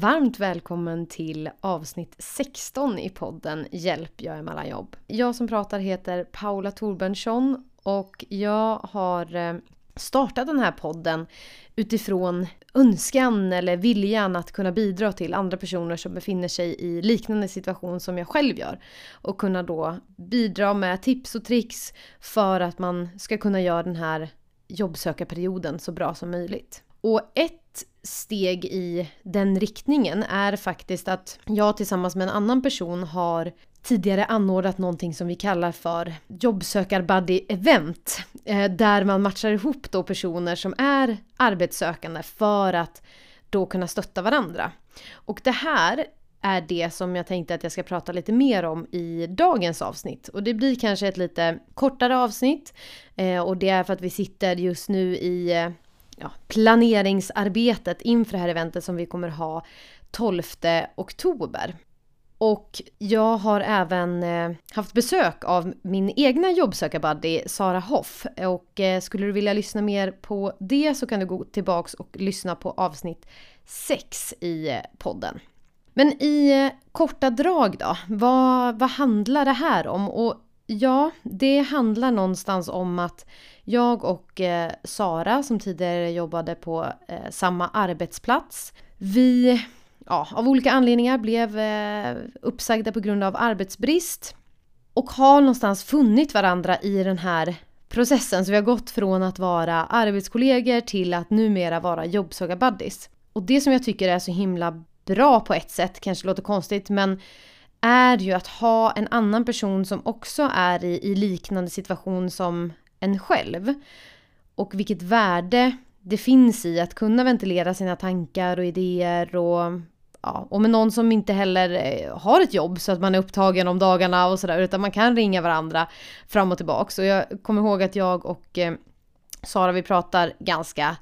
Varmt välkommen till avsnitt 16 i podden Hjälp, jag är alla jobb. Jag som pratar heter Paula Torbjörnsson och jag har eh, startat den här podden utifrån önskan eller viljan att kunna bidra till andra personer som befinner sig i liknande situation som jag själv gör. Och kunna då bidra med tips och tricks för att man ska kunna göra den här jobbsökarperioden så bra som möjligt. Och ett steg i den riktningen är faktiskt att jag tillsammans med en annan person har tidigare anordnat någonting som vi kallar för jobbsökarbuddy-event. Eh, där man matchar ihop då personer som är arbetssökande för att då kunna stötta varandra. Och det här är det som jag tänkte att jag ska prata lite mer om i dagens avsnitt. Och det blir kanske ett lite kortare avsnitt. Eh, och det är för att vi sitter just nu i eh, ja, planeringsarbetet inför det här eventet som vi kommer ha 12 oktober. Och jag har även eh, haft besök av min egna jobbsökarbuddy Sara Hoff. Och eh, skulle du vilja lyssna mer på det så kan du gå tillbaks och lyssna på avsnitt 6 i eh, podden. Men i korta drag då, vad, vad handlar det här om? Och ja, det handlar någonstans om att jag och eh, Sara som tidigare jobbade på eh, samma arbetsplats, vi ja, av olika anledningar blev eh, uppsagda på grund av arbetsbrist. Och har någonstans funnit varandra i den här processen. Så vi har gått från att vara arbetskollegor till att numera vara jobbsökarbuddies. Och det som jag tycker är så himla bra på ett sätt, kanske låter konstigt, men är ju att ha en annan person som också är i, i liknande situation som en själv. Och vilket värde det finns i att kunna ventilera sina tankar och idéer och ja, och med någon som inte heller eh, har ett jobb så att man är upptagen om dagarna och sådär utan man kan ringa varandra fram och tillbaks. Och jag kommer ihåg att jag och eh, Sara vi pratar ganska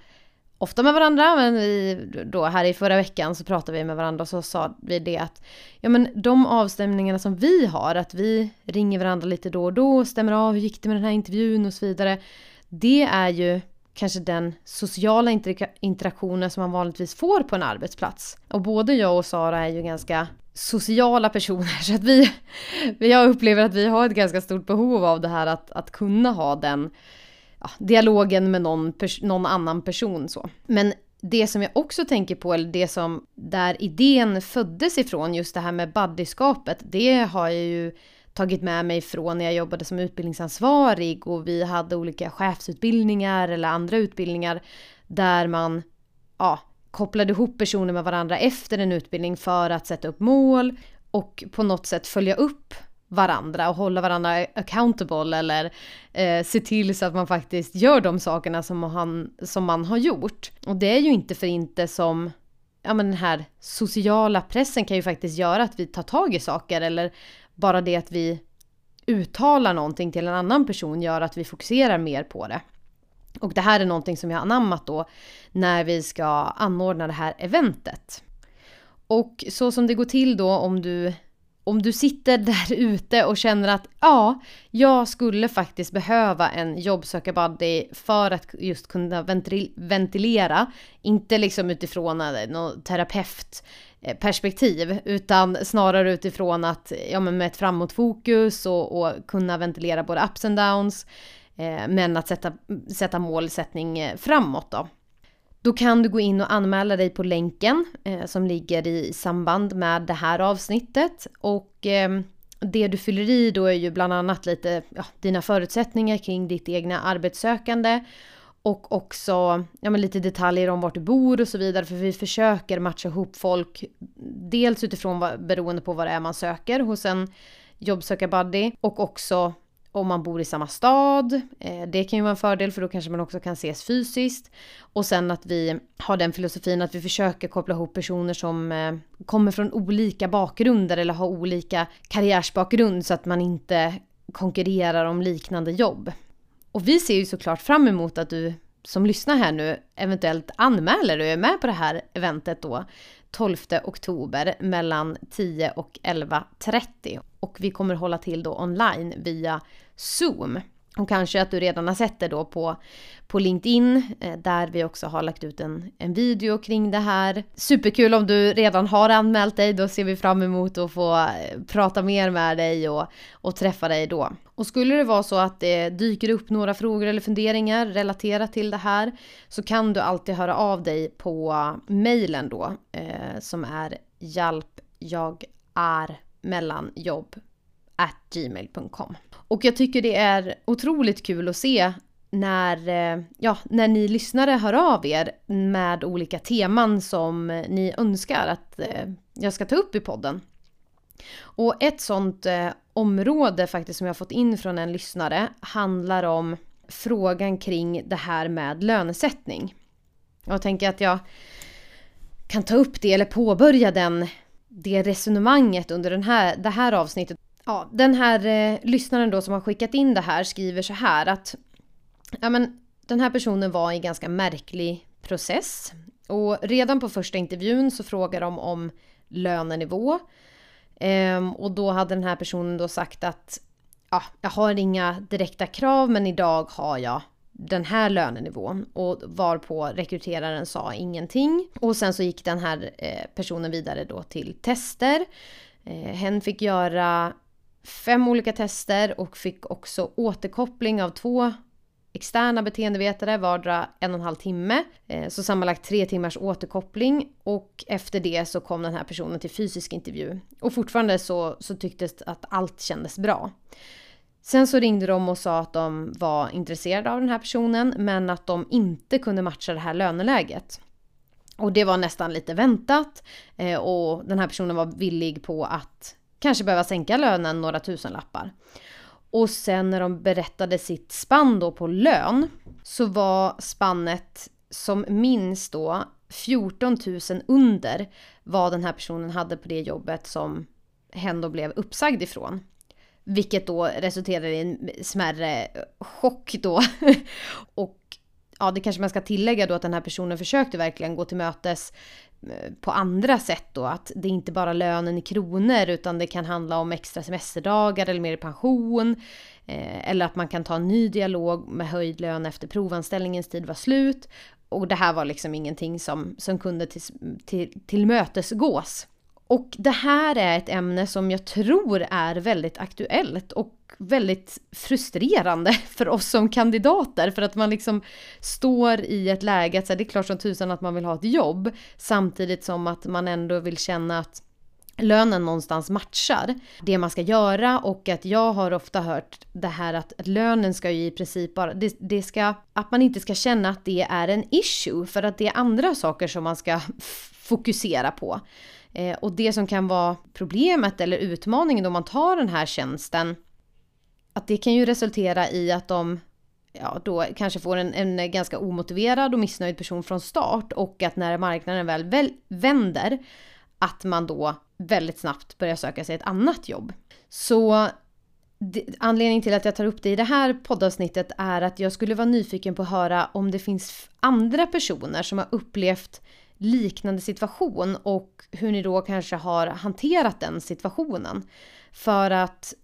ofta med varandra men vi, då här i förra veckan så pratade vi med varandra och så sa vi det att ja men de avstämningarna som vi har att vi ringer varandra lite då och då stämmer av hur gick det med den här intervjun och så vidare. Det är ju kanske den sociala interaktionen som man vanligtvis får på en arbetsplats. Och både jag och Sara är ju ganska sociala personer så att vi, jag upplever att vi har ett ganska stort behov av det här att, att kunna ha den ja, dialogen med någon, någon annan person så. Men det som jag också tänker på, eller det som där idén föddes ifrån, just det här med buddyskapet, det har jag ju tagit med mig från när jag jobbade som utbildningsansvarig och vi hade olika chefsutbildningar eller andra utbildningar där man ja, kopplade ihop personer med varandra efter en utbildning för att sätta upp mål och på något sätt följa upp varandra och hålla varandra accountable eller eh, se till så att man faktiskt gör de sakerna som man, som man har gjort. Och det är ju inte för inte som ja men den här sociala pressen kan ju faktiskt göra att vi tar tag i saker eller bara det att vi uttalar någonting till en annan person gör att vi fokuserar mer på det. Och det här är någonting som jag har anammat då när vi ska anordna det här eventet. Och så som det går till då om du om du sitter där ute och känner att ja, jag skulle faktiskt behöva en jobbsökarbuddy för att just kunna ventilera, inte liksom utifrån eh, något terapeut eh, perspektiv utan snarare utifrån att ja, men med ett framåtfokus och, och kunna ventilera både ups and downs eh, men att sätta, sätta målsättning eh, framåt då. Då kan du gå in och anmäla dig på länken eh, som ligger i samband med det här avsnittet och eh, det du fyller i då är ju bland annat lite ja, dina förutsättningar kring ditt egna arbetssökande och också ja, men lite detaljer om vart du bor och så vidare. För vi försöker matcha ihop folk. Dels utifrån vad, beroende på vad det är man söker hos en jobbsökarbuddy. Och också om man bor i samma stad. Eh, det kan ju vara en fördel för då kanske man också kan ses fysiskt. Och sen att vi har den filosofin att vi försöker koppla ihop personer som eh, kommer från olika bakgrunder eller har olika karriärsbakgrund så att man inte konkurrerar om liknande jobb. Och vi ser ju såklart fram emot att du som lyssnar här nu eventuellt anmäler och är med på det här eventet då 12 oktober mellan 10 och 11.30. Och vi kommer hålla till då online via Zoom. Och kanske att du redan har sett det då på, på LinkedIn eh, där vi också har lagt ut en, en video kring det här. Superkul om du redan har anmält dig, då ser vi fram emot att få eh, prata mer med dig och, och träffa dig då. Och skulle det vara så att det dyker upp några frågor eller funderingar relaterat till det här så kan du alltid höra av dig på mejlen då eh, som är hjälp jag är gmail.com. Och jag tycker det är otroligt kul att se när, eh, ja, när ni lyssnare hör av er med olika teman som ni önskar att eh, jag ska ta upp i podden. Och ett sånt eh, område faktiskt som jag fått in från en lyssnare handlar om frågan kring det här med lönesättning. Jag tänker att jag kan ta upp det eller påbörja den, det resonemanget under den här, det här avsnittet. Ja, den här eh, lyssnaren då som har skickat in det här skriver så här att ja, men, den här personen var i en ganska märklig process. Och redan på första intervjun så frågar de om lönenivå. Ehm, och då hade den här personen då sagt att ja, jag har inga direkta krav men idag har jag den här lönenivån och varpå rekryteraren sa ingenting. Och sen så gick den här eh, personen vidare då till tester. Eh, hen fick göra fem olika tester och fick också återkoppling av två externa beteendevetare vardera en och en halv timme. Eh, så sammanlagt tre timmars återkoppling och efter det så kom den här personen till fysisk intervju. Och fortfarande så, så tycktes att allt kändes bra. Sen så ringde de och sa att de var intresserade av den här personen men att de inte kunde matcha det här löneläget. Och det var nästan lite väntat eh, och den här personen var villig på att kanske behöva sänka lönen några tusenlappar. Och sen när de berättade sitt spann då på lön så var spannet som minst då 14 000 under vad den här personen hade på det jobbet som hen då blev uppsagd ifrån. Vilket då resulterade i en smärre chock då. och ja, det kanske man ska tillägga då att den här personen försökte verkligen gå till mötes Eh, på andra sätt då. Att det är inte bara lönen i kronor utan det kan handla om extra semesterdagar eller mer pension. Eh, eller att man kan ta en ny dialog med höjd lön efter provanställningens tid var slut. Och det här var liksom ingenting som, som kunde till, till, tillmötesgås. Och det här är ett ämne som jag tror är väldigt aktuellt och väldigt frustrerande för oss som kandidater för att man liksom står i ett läge att så här, det är klart som tusan att man vill ha ett jobb samtidigt som att man ändå vill känna att lönen någonstans matchar det man ska göra och att jag har ofta hört det här att lönen ska ju i princip bara, det, det, ska, att man inte ska känna att det är en issue för att det är andra saker som man ska fokusera på. Eh, och det som kan vara problemet eller utmaningen då man tar den här tjänsten, att det kan ju resultera i att de ja, då kanske får en, en ganska omotiverad och missnöjd person från start och att när marknaden väl, väl vänder, att man då väldigt snabbt börjar söka sig ett annat jobb. Så anledningen till att jag tar upp det i det här poddavsnittet är att jag skulle vara nyfiken på att höra om det finns andra personer som har upplevt liknande situation och hur ni då kanske har hanterat den situationen. För att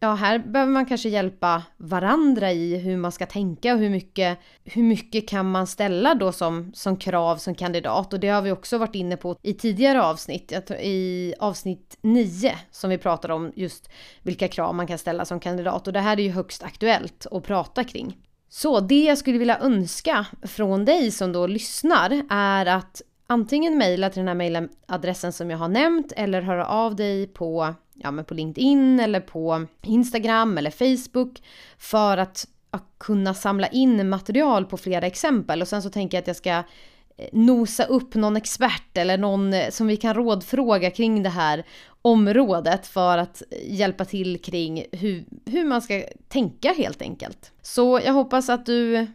ja, här behöver man kanske hjälpa varandra i hur man ska tänka och hur mycket, hur mycket kan man ställa då som, som krav som kandidat. Och det har vi också varit inne på i tidigare avsnitt, i avsnitt 9 som vi pratar om just vilka krav man kan ställa som kandidat. Och det här är ju högst aktuellt att prata kring. Så det jag skulle vilja önska från dig som då lyssnar är att antingen mejla till den här mejladressen som jag har nämnt eller höra av dig på, ja, men på LinkedIn eller på Instagram eller Facebook för att, att kunna samla in material på flera exempel och sen så tänker jag att jag ska eh, nosa upp någon expert eller någon eh, som vi kan rådfråga kring det här området för att eh, hjälpa till kring hur, hur man ska tänka helt enkelt. Så jag hoppas att du...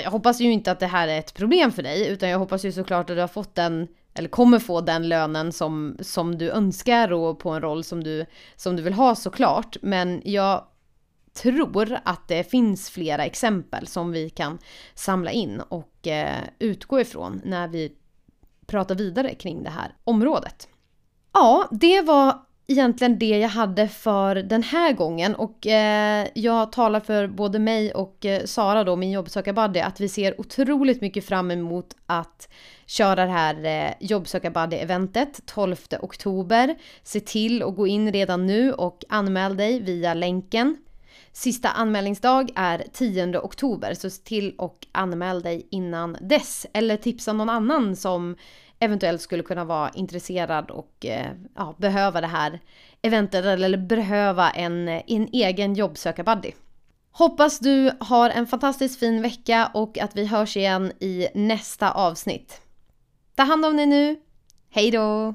Jag hoppas ju inte att det här är ett problem för dig, utan jag hoppas ju såklart att du har fått den, eller kommer få den lönen som, som du önskar och på en roll som du, som du vill ha såklart. Men jag tror att det finns flera exempel som vi kan samla in och eh, utgå ifrån när vi pratar vidare kring det här området. Ja, det var egentligen det jag hade för den här gången och eh, jag talar för både mig och eh, Sara då, min jobbsökarbuddy, att vi ser otroligt mycket fram emot att köra det här eh, jobbsökarbuddy-eventet 12 oktober. Se till att gå in redan nu och anmäl dig via länken. Sista anmälningsdag är 10 oktober så se till och anmäl dig innan dess. Eller tipsa någon annan som eventuellt skulle kunna vara intresserad och eh, ja, behöva det här eventet eller behöva en, en egen jobbsökarbuddy. Hoppas du har en fantastiskt fin vecka och att vi hörs igen i nästa avsnitt. Ta hand om dig nu. Hej då!